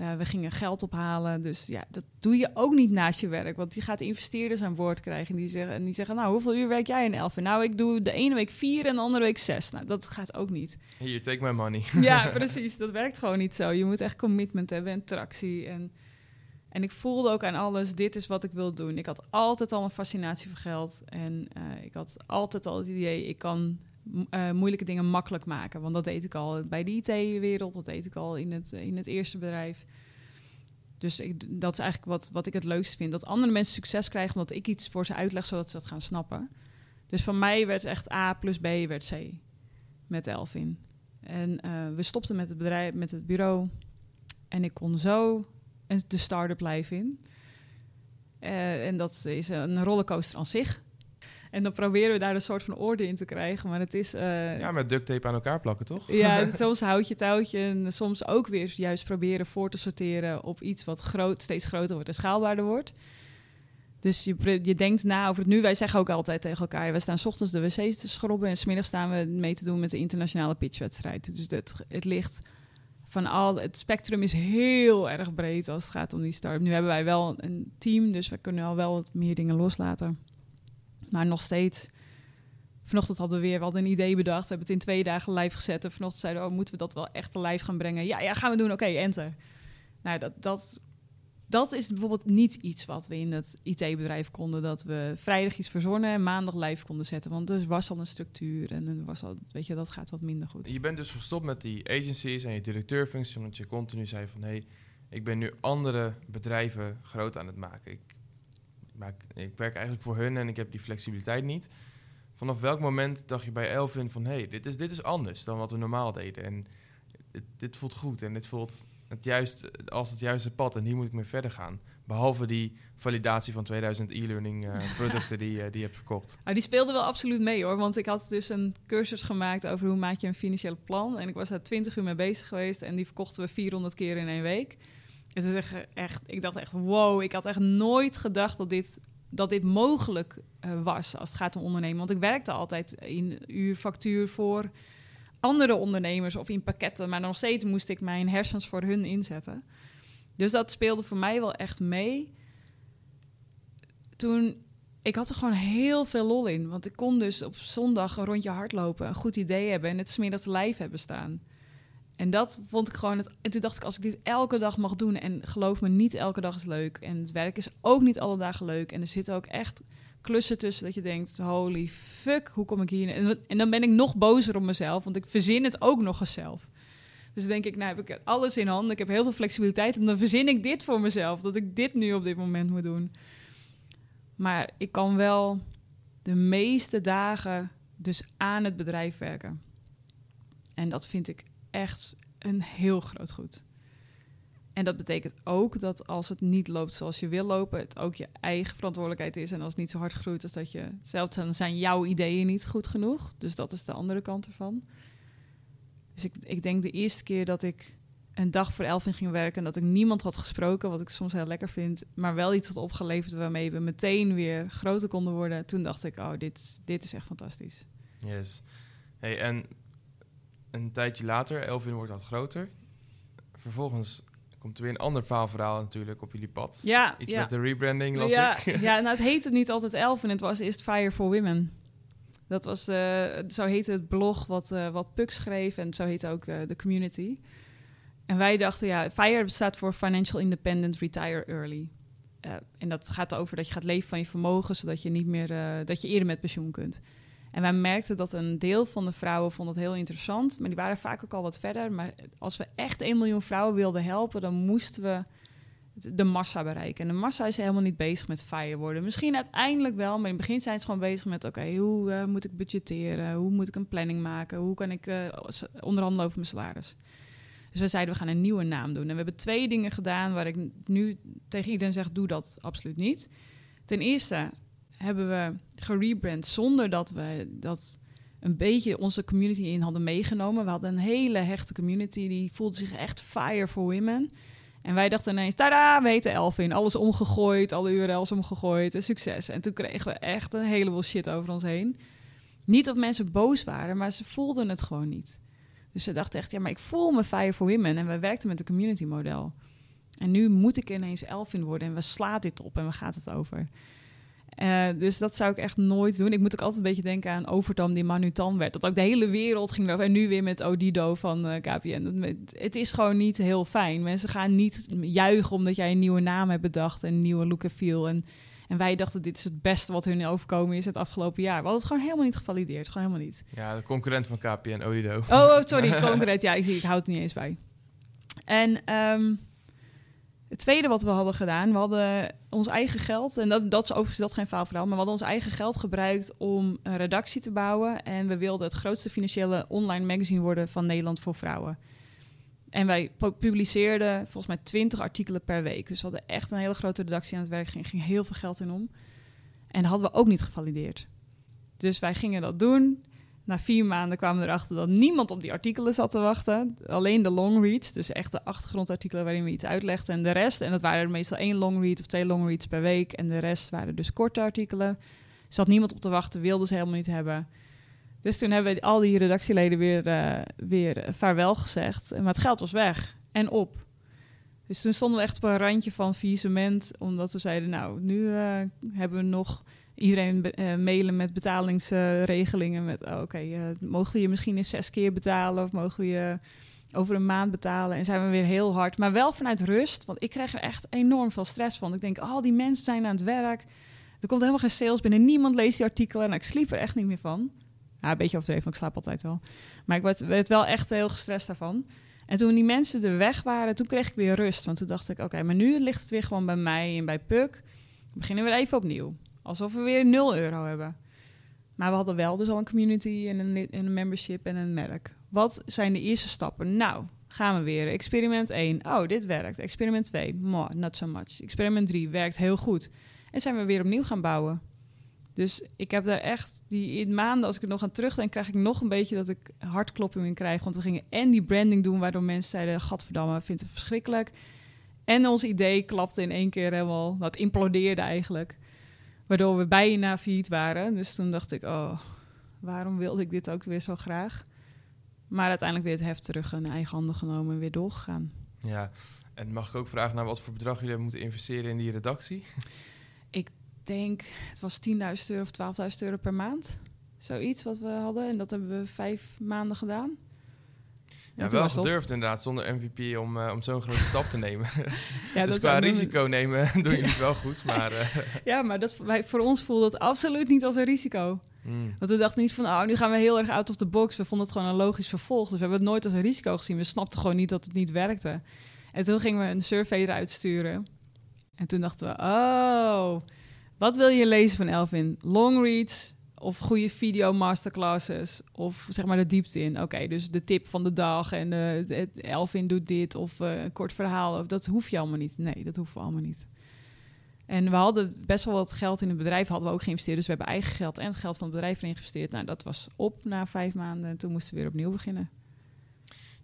[SPEAKER 1] Uh, we gingen geld ophalen. Dus ja, dat doe je ook niet naast je werk. Want je gaat investeerders aan boord krijgen. En die zeggen, en die zeggen nou, hoeveel uur werk jij in elf? Nou, ik doe de ene week vier en de andere week zes. Nou, dat gaat ook niet.
[SPEAKER 2] Hier, take my money.
[SPEAKER 1] ja, precies. Dat werkt gewoon niet zo. Je moet echt commitment hebben en tractie. En, en ik voelde ook aan alles, dit is wat ik wil doen. Ik had altijd al een fascinatie voor geld. En uh, ik had altijd al het idee, ik kan uh, moeilijke dingen makkelijk maken. Want dat deed ik al bij de IT-wereld, dat deed ik al in het, in het eerste bedrijf. Dus dat is eigenlijk wat, wat ik het leukst vind. Dat andere mensen succes krijgen omdat ik iets voor ze uitleg, zodat ze dat gaan snappen. Dus van mij werd echt A plus B werd C met Elvin. En uh, we stopten met het bedrijf, met het bureau. En ik kon zo de start-up in. Uh, en dat is een rollercoaster aan zich. En dan proberen we daar een soort van orde in te krijgen. Maar het is. Uh,
[SPEAKER 2] ja, met duct tape aan elkaar plakken, toch?
[SPEAKER 1] Ja, soms houd je touwtje. En soms ook weer juist proberen voor te sorteren op iets wat groot, steeds groter wordt en schaalbaarder wordt. Dus je, je denkt na over het nu. Wij zeggen ook altijd tegen elkaar: we staan s ochtends de wc's te schrobben. En smiddags staan we mee te doen met de internationale pitchwedstrijd. Dus het, het ligt van al. Het spectrum is heel erg breed als het gaat om die start. Nu hebben wij wel een team, dus we kunnen al wel wat meer dingen loslaten. Maar nog steeds Vanochtend hadden we weer wel een idee bedacht. We hebben het in twee dagen live gezet. En vanochtend zeiden we, oh, moeten we dat wel echt live gaan brengen? Ja, ja, gaan we doen. Oké, enter. Nou, dat, dat, dat is bijvoorbeeld niet iets wat we in het IT-bedrijf konden. Dat we vrijdag iets verzonnen en maandag live konden zetten. Want er was al een structuur en er was al, weet je, dat gaat wat minder goed.
[SPEAKER 2] Je bent dus gestopt met die agencies en je directeurfunctie, omdat je continu zei van hé, hey, ik ben nu andere bedrijven groot aan het maken. Ik, maak, ik werk eigenlijk voor hun en ik heb die flexibiliteit niet. Vanaf welk moment dacht je bij Elvin van hé, hey, dit, is, dit is anders dan wat we normaal deden en dit, dit voelt goed en dit voelt het juist, als het juiste pad en hier moet ik mee verder gaan. Behalve die validatie van 2000 e-learning uh, producten die, uh, die je hebt verkocht.
[SPEAKER 1] Nou, die speelde wel absoluut mee hoor. Want ik had dus een cursus gemaakt over hoe maak je een financieel plan. En ik was daar 20 uur mee bezig geweest. En die verkochten we 400 keer in één week. Dus echt, ik dacht echt, wow, ik had echt nooit gedacht dat dit, dat dit mogelijk uh, was als het gaat om ondernemen. Want ik werkte altijd in uurfactuur voor andere ondernemers of in pakketten. Maar nog steeds moest ik mijn hersens voor hun inzetten. Dus dat speelde voor mij wel echt mee. Toen, ik had er gewoon heel veel lol in. Want ik kon dus op zondag een rondje hardlopen, een goed idee hebben en het smiddags live hebben staan. En dat vond ik gewoon het. En toen dacht ik, als ik dit elke dag mag doen, en geloof me, niet elke dag is leuk. En het werk is ook niet alle dagen leuk. En er zitten ook echt klussen tussen dat je denkt: holy fuck, hoe kom ik hier? En, dan ben ik nog bozer op mezelf, want ik verzin het ook nog eens zelf. Dus denk ik, nou heb ik alles in handen, ik heb heel veel flexibiliteit en dan verzin ik dit voor mezelf, dat ik dit nu op dit moment moet doen. Maar ik kan wel de meeste dagen dus aan het bedrijf werken. En dat vind ik echt een heel groot goed. En dat betekent ook dat als het niet loopt zoals je wil lopen, het ook je eigen verantwoordelijkheid is. En als het niet zo hard groeit als dat je zelf, dan zijn jouw ideeën niet goed genoeg. Dus dat is de andere kant ervan. Dus ik, ik denk de eerste keer dat ik een dag voor Elvin ging werken en dat ik niemand had gesproken, wat ik soms heel lekker vind, maar wel iets had opgeleverd waarmee we meteen weer groter konden worden. Toen dacht ik, oh, dit, dit is echt fantastisch.
[SPEAKER 2] Yes. Hey, en een tijdje later, Elvin wordt wat groter. Vervolgens komt er weer een ander verhaal natuurlijk op jullie pad.
[SPEAKER 1] Ja,
[SPEAKER 2] Iets
[SPEAKER 1] ja.
[SPEAKER 2] met de rebranding las
[SPEAKER 1] ja,
[SPEAKER 2] ik.
[SPEAKER 1] ja, nou het heette niet altijd Elven, het was eerst Fire for Women. Dat was, uh, zo heette het blog wat, uh, wat Puk schreef en zo heette ook uh, de community. En wij dachten, ja, FIRE staat voor Financial Independent Retire Early. en dat gaat over dat je gaat leven van je vermogen, zodat je niet meer, dat je eerder met pensioen kunt. En wij merkten dat een deel van de vrouwen vond het heel interessant, maar die waren vaak ook al wat verder. Maar als we echt 1 miljoen vrouwen wilden helpen, dan moesten we de massa bereiken. En de massa is helemaal niet bezig met fire worden. Misschien uiteindelijk wel, maar in het begin zijn ze gewoon bezig met... oké, hoe uh, moet ik budgetteren? Hoe moet ik een planning maken? Hoe kan ik uh, onderhandelen over mijn salaris? Dus we zeiden, we gaan een nieuwe naam doen. En we hebben twee dingen gedaan waar ik nu tegen iedereen zeg... doe dat absoluut niet. Ten eerste hebben we gerebrand zonder dat we dat een beetje onze community in hadden meegenomen. We hadden een hele hechte community, die voelde zich echt fire for women. En wij dachten ineens, tada, we heten Elvin. Alles omgegooid, alle URL's omgegooid, een succes. En toen kregen we echt een heleboel shit over ons heen. Niet dat mensen boos waren, maar ze voelden het gewoon niet. Dus ze dachten echt, ja, maar ik voel me fire for women. En we werkten met een community model. En nu moet ik ineens Elvin worden en we slaan dit op en we gaat het over. Uh, dus dat zou ik echt nooit doen. Ik moet ook altijd een beetje denken aan Overdam die Manutan werd. Dat ook de hele wereld ging erover. En nu weer met Odido van uh, KPN. Het is gewoon niet heel fijn. Mensen gaan niet juichen omdat jij een nieuwe naam hebt bedacht. En een nieuwe look en feel. En, en wij dachten dit is het beste wat hun overkomen is het afgelopen jaar. We hadden het gewoon helemaal niet gevalideerd. Gewoon helemaal niet.
[SPEAKER 2] Ja, de concurrent van KPN, Odido.
[SPEAKER 1] Oh, oh sorry, concurrent. Ja, ik, zie, ik houd het niet eens bij. En... Um, het tweede wat we hadden gedaan, we hadden ons eigen geld, en dat, is overigens dat geen faalverhaal, maar we hadden ons eigen geld gebruikt om een redactie te bouwen. En we wilden het grootste financiële online magazine worden van Nederland voor vrouwen. En wij publiceerden volgens mij 20 artikelen per week. Dus we hadden echt een hele grote redactie aan het werk, ging, ging heel veel geld in om. En dat hadden we ook niet gevalideerd. Dus wij gingen dat doen. Na vier maanden kwamen we erachter dat niemand op die artikelen zat te wachten. Alleen de long reads, dus echt de achtergrondartikelen waarin we iets uitlegden. En de rest, en dat waren er meestal één long read of twee long reads per week. En de rest waren dus korte artikelen. Zat niemand op te wachten, wilden ze helemaal niet hebben. Dus toen hebben we al die redactieleden weer, uh, weer vaarwel gezegd. Maar het geld was weg en op. Dus toen stonden we echt op een randje van faillissement. Omdat we zeiden, nou, nu uh, hebben we nog iedereen eh, mailen met betalingsregelingen. met, oh, oké, eh, mogen we je misschien eens zes keer betalen? Of mogen we je over een maand betalen? En zijn we weer heel hard. Maar wel vanuit rust, want ik krijg er echt enorm veel stress van. Ik denk, oh, die mensen zijn aan het werk. Er komt helemaal geen sales binnen. Niemand leest die artikelen. En ik sliep er echt niet meer van. Nou, een beetje overdreven, want ik slaap altijd wel. Maar ik werd, wel echt heel gestrest daarvan. En toen die mensen er weg waren, toen kreeg ik weer rust. Want toen dacht ik, oké, maar nu ligt het weer gewoon bij mij en bij Puk. We beginnen weer even opnieuw. Alsof we weer 0 euro hebben. Maar we hadden wel dus al een community en een, en een membership en een merk. Wat zijn de eerste stappen? Nou, gaan we weer. Experiment 1. Oh, dit werkt. Experiment 2. Mwah, not so much. Experiment 3 werkt heel goed. En zijn we weer opnieuw gaan bouwen. Dus ik heb daar echt die in maanden, als ik er nog aan terugdenk, krijg ik nog een beetje dat ik hartkloppingen krijg. Want we gingen en die branding doen, waardoor mensen zeiden: Gadverdamme, vindt het verschrikkelijk. En ons idee klapte in één keer helemaal. Dat implodeerde eigenlijk. Waardoor we bijna failliet waren. Dus toen dacht ik: Oh, waarom wilde ik dit ook weer zo graag? Maar uiteindelijk weer het heft terug in eigen handen genomen en weer doorgegaan.
[SPEAKER 2] Ja, en mag ik ook vragen naar wat voor bedrag jullie hebben moeten investeren in die redactie?
[SPEAKER 1] Ik denk, het was 10.000 euro of 12.000 euro per maand. Zoiets wat we hadden. En dat hebben we vijf maanden gedaan.
[SPEAKER 2] Ja, wel gedurfd inderdaad, zonder MVP om, eh, om zo'n grote stap te nemen.
[SPEAKER 1] Ja,
[SPEAKER 2] dus
[SPEAKER 1] dat
[SPEAKER 2] qua
[SPEAKER 1] we-
[SPEAKER 2] risico nemen doen jullie het wel goed, maar... eh,
[SPEAKER 1] Ja, maar dat, wij, voor ons voelde het absoluut niet als een risico.
[SPEAKER 2] mm.
[SPEAKER 1] Want we dachten niet van, oh, nu gaan we heel erg out of the box. We vonden het gewoon een logisch vervolg. Dus we hebben het nooit als een risico gezien. We snapten gewoon niet dat het niet werkte. En toen gingen we een survey eruit sturen. En toen dachten we, oh, wat wil je lezen van Elvin? Long reads of goede video masterclasses? Of zeg maar de diepte in. Oké, dus de tip van de dag en het Elvin doet dit of eh, een kort verhaal. Dat hoef je allemaal niet. Nee, dat hoeven we allemaal niet. En we hadden best wel wat geld in het bedrijf, hadden we ook geïnvesteerd. Dus we hebben eigen geld en het geld van het bedrijf erin geïnvesteerd. Nou, dat was op na vijf maanden en toen moesten we weer opnieuw beginnen.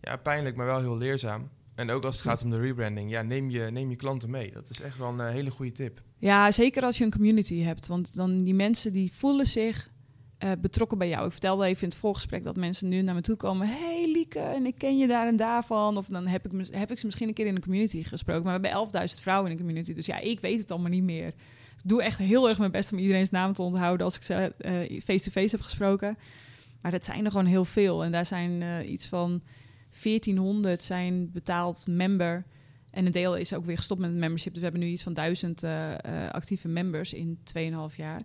[SPEAKER 2] Ja, pijnlijk, maar wel heel leerzaam. En ook als het gaat om de rebranding, ja, neem je, neem je klanten mee. Dat is echt wel een eh, hele goede tip.
[SPEAKER 1] Ja, zeker als je een community hebt. Want dan die mensen die voelen zich eh, betrokken bij jou. Ik vertelde even in het voorgesprek dat mensen nu naar me toe komen. hey, Lieke, en ik ken je daar en daarvan. Of dan heb ik, heb ik ze misschien een keer in de community gesproken. Maar we hebben 11.000 vrouwen in de community. Dus ja, ik weet het allemaal niet meer. Ik doe echt heel erg mijn best om iedereen's naam te onthouden... als ik ze eh, face-to-face heb gesproken. Maar dat zijn er gewoon heel veel. En daar zijn iets van 1400 zijn betaald member... En een deel is ook weer gestopt met membership. Dus we hebben nu iets van duizend eh, eh, actieve members in 2,5 jaar.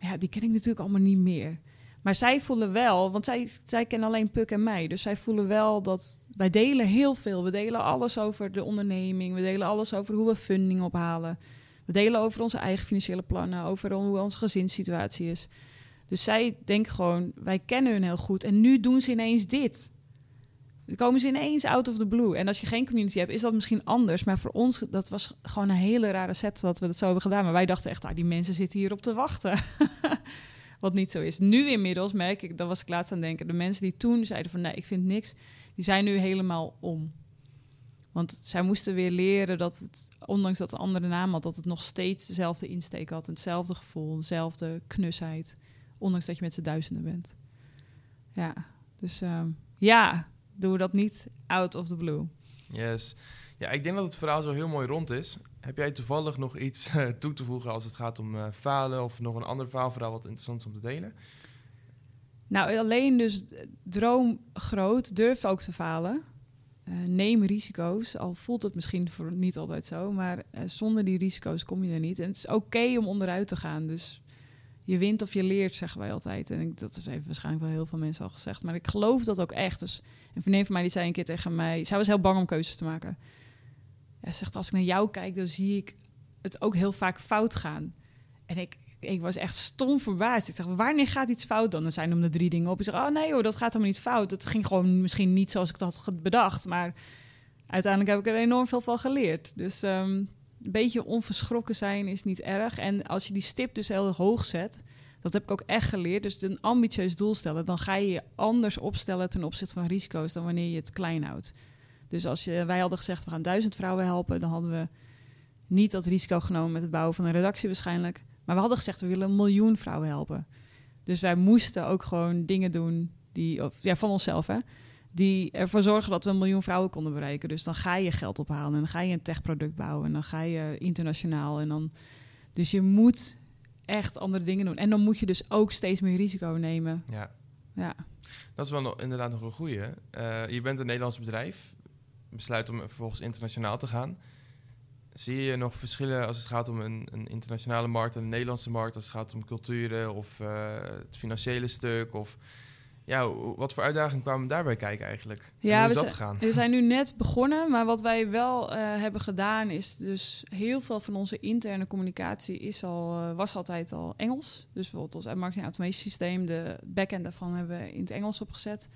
[SPEAKER 1] Ja, die ken ik natuurlijk allemaal niet meer. Maar zij voelen wel, want zij, zij kennen alleen Puk en mij. Dus zij voelen wel dat wij delen heel veel. We delen alles over de onderneming. We delen alles over hoe we funding ophalen. We delen over onze eigen financiële plannen. Over hoe onze gezinssituatie is. Dus zij denken gewoon, wij kennen hun heel goed. En nu doen ze ineens dit. Dan komen ze ineens out of the blue. En als je geen community hebt, is dat misschien anders. Maar voor ons, dat was gewoon een hele rare set dat we dat zo hebben gedaan. Maar wij dachten echt, ah, die mensen zitten hierop te wachten. Wat niet zo is. Nu inmiddels merk ik, daar was ik laatst aan denken. De mensen die toen zeiden van nee, ik vind niks. Die zijn nu helemaal om. Want zij moesten weer leren dat het, ondanks dat het andere naam had, dat het nog steeds dezelfde insteek had. Hetzelfde gevoel, dezelfde knusheid. Ondanks dat je met z'n duizenden bent. Ja, dus ehm, ja, doen we dat niet out of the blue.
[SPEAKER 2] Yes. Ja, ik denk dat het verhaal zo heel mooi rond is. Heb jij toevallig nog iets eh, toe te voegen als het gaat om eh, falen of nog een ander verhaalverhaal wat interessant is om te delen?
[SPEAKER 1] Nou, alleen dus droom groot, durf ook te falen. Eh, neem risico's, al voelt het misschien voor niet altijd zo, maar zonder die risico's kom je er niet. En het is oké om onderuit te gaan. Dus je wint of je leert, zeggen wij altijd. En ik, dat is even waarschijnlijk wel heel veel mensen al gezegd, maar ik geloof dat ook echt. Dus een vriendin van mij die zei een keer tegen mij, zij was heel bang om keuzes te maken. Ja, ze zegt, als ik naar jou kijk, dan zie ik het ook heel vaak fout gaan. En ik, ik was echt stom verbaasd. Ik zeg, wanneer gaat iets fout dan? Dan zijn er de drie dingen op. Ik zeg, oh nee hoor, dat gaat helemaal niet fout. Het ging gewoon misschien niet zoals ik dat had bedacht. Maar uiteindelijk heb ik er enorm veel van geleerd. Dus ehm, een beetje onverschrokken zijn is niet erg. En als je die stip dus heel hoog zet... Dat heb ik ook echt geleerd. Dus een ambitieus doel stellen. Dan ga je je anders opstellen ten opzichte van risico's... dan wanneer je het klein houdt. Dus als je, wij hadden gezegd, we gaan duizend vrouwen helpen... dan hadden we niet dat risico genomen met het bouwen van een redactie waarschijnlijk. Maar we hadden gezegd, we willen een miljoen vrouwen helpen. Dus wij moesten ook gewoon dingen doen die, of, ja, van onszelf, hè, die ervoor zorgen dat we een miljoen vrouwen konden bereiken. Dus dan ga je geld ophalen en dan ga je een techproduct bouwen en dan ga je internationaal. En dan, dus je moet echt andere dingen doen. En dan moet je dus ook steeds meer risico nemen.
[SPEAKER 2] Ja.
[SPEAKER 1] Ja.
[SPEAKER 2] Dat is wel nog, inderdaad nog een goeie. Eh, je bent een Nederlands bedrijf, besluit om vervolgens internationaal te gaan. Zie je nog verschillen als het gaat om een, een internationale markt en een Nederlandse markt, als het gaat om culturen of uh, het financiële stuk? Of ja, wat voor uitdagingen kwamen daarbij kijken eigenlijk?
[SPEAKER 1] Ja,
[SPEAKER 2] hoe is
[SPEAKER 1] we,
[SPEAKER 2] dat gegaan?
[SPEAKER 1] we zijn nu net begonnen, maar wat wij wel uh, hebben gedaan is dus heel veel van onze interne communicatie is al, uh, was altijd al Engels. Dus bijvoorbeeld ons marketing automation systeem, de backend daarvan hebben we in het Engels opgezet.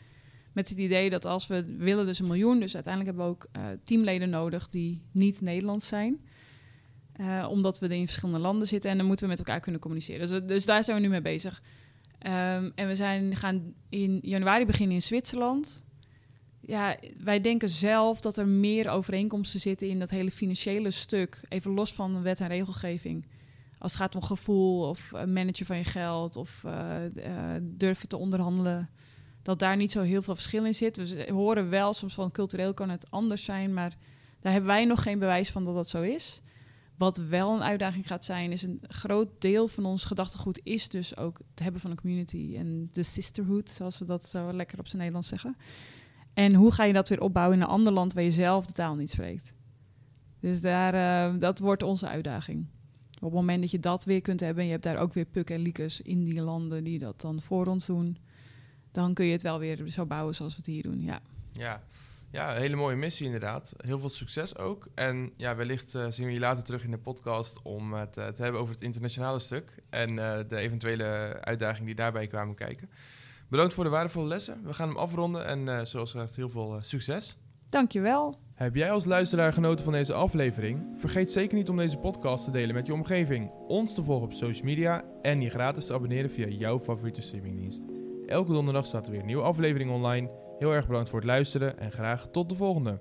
[SPEAKER 1] Met het idee dat als we willen dus een miljoen, dus uiteindelijk hebben we ook uh, teamleden nodig die niet Nederlands zijn. Omdat we in verschillende landen zitten en dan moeten we met elkaar kunnen communiceren. Dus, dus daar zijn we nu mee bezig. Um, en we zijn gaan in januari beginnen in Zwitserland. Ja, wij denken zelf dat er meer overeenkomsten zitten in dat hele financiële stuk. Even los van wet en regelgeving. Als het gaat om gevoel of managen van je geld of uh, durven te onderhandelen dat daar niet zo heel veel verschil in zit. We horen wel soms van cultureel kan het anders zijn, maar daar hebben wij nog geen bewijs van dat dat zo is. Wat wel een uitdaging gaat zijn, is een groot deel van ons gedachtegoed is dus ook het hebben van een community en de sisterhood, zoals we dat zo lekker op zijn Nederlands zeggen. En hoe ga je dat weer opbouwen in een ander land waar je zelf de taal niet spreekt? Dus daar, uh, dat wordt onze uitdaging. Op het moment dat je dat weer kunt hebben, en je hebt daar ook weer puk en liekes in die landen die dat dan voor ons doen, dan kun je het wel weer zo bouwen zoals we het hier doen. Ja,
[SPEAKER 2] ja. Ja een hele mooie missie inderdaad. Heel veel succes ook. En ja, wellicht uh, zien we je later terug in de podcast om het uh, te hebben over het internationale stuk en uh, de eventuele uitdagingen die daarbij kwamen kijken. Bedankt voor de waardevolle lessen. We gaan hem afronden en zoals gezegd heel veel succes.
[SPEAKER 1] Dankjewel.
[SPEAKER 2] Heb jij als luisteraar genoten van deze aflevering? Vergeet zeker niet om deze podcast te delen met je omgeving, ons te volgen op social media en je gratis te abonneren via jouw favoriete streamingdienst. Elke donderdag staat er weer een nieuwe aflevering online. Heel erg bedankt voor het luisteren en graag tot de volgende.